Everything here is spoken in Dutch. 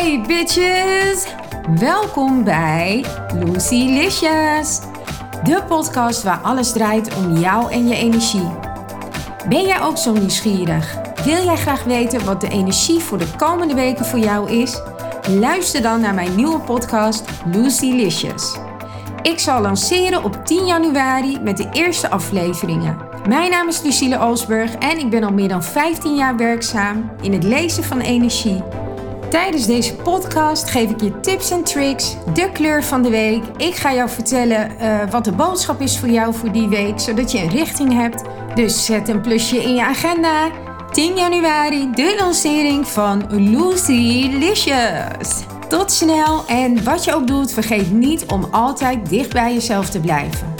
Hey bitches! Welkom bij Lucy Licious, de podcast waar alles draait om jou en je energie. Ben jij ook zo nieuwsgierig? Wil jij graag weten wat de energie voor de komende weken voor jou is? Luister dan naar mijn nieuwe podcast Lucy Licious. Ik zal lanceren op 10 januari met de eerste afleveringen. Mijn naam is Lucille Alsburg en ik ben al meer dan 15 jaar werkzaam in het lezen van energie. Tijdens deze podcast geef ik je tips en tricks, de kleur van de week. Ik ga jou vertellen uh, wat de boodschap is voor jou voor die week, zodat je een richting hebt. Dus zet een plusje in je agenda. 10 januari, de lancering van Lucy Licious. Tot snel en wat je ook doet, vergeet niet om altijd dicht bij jezelf te blijven.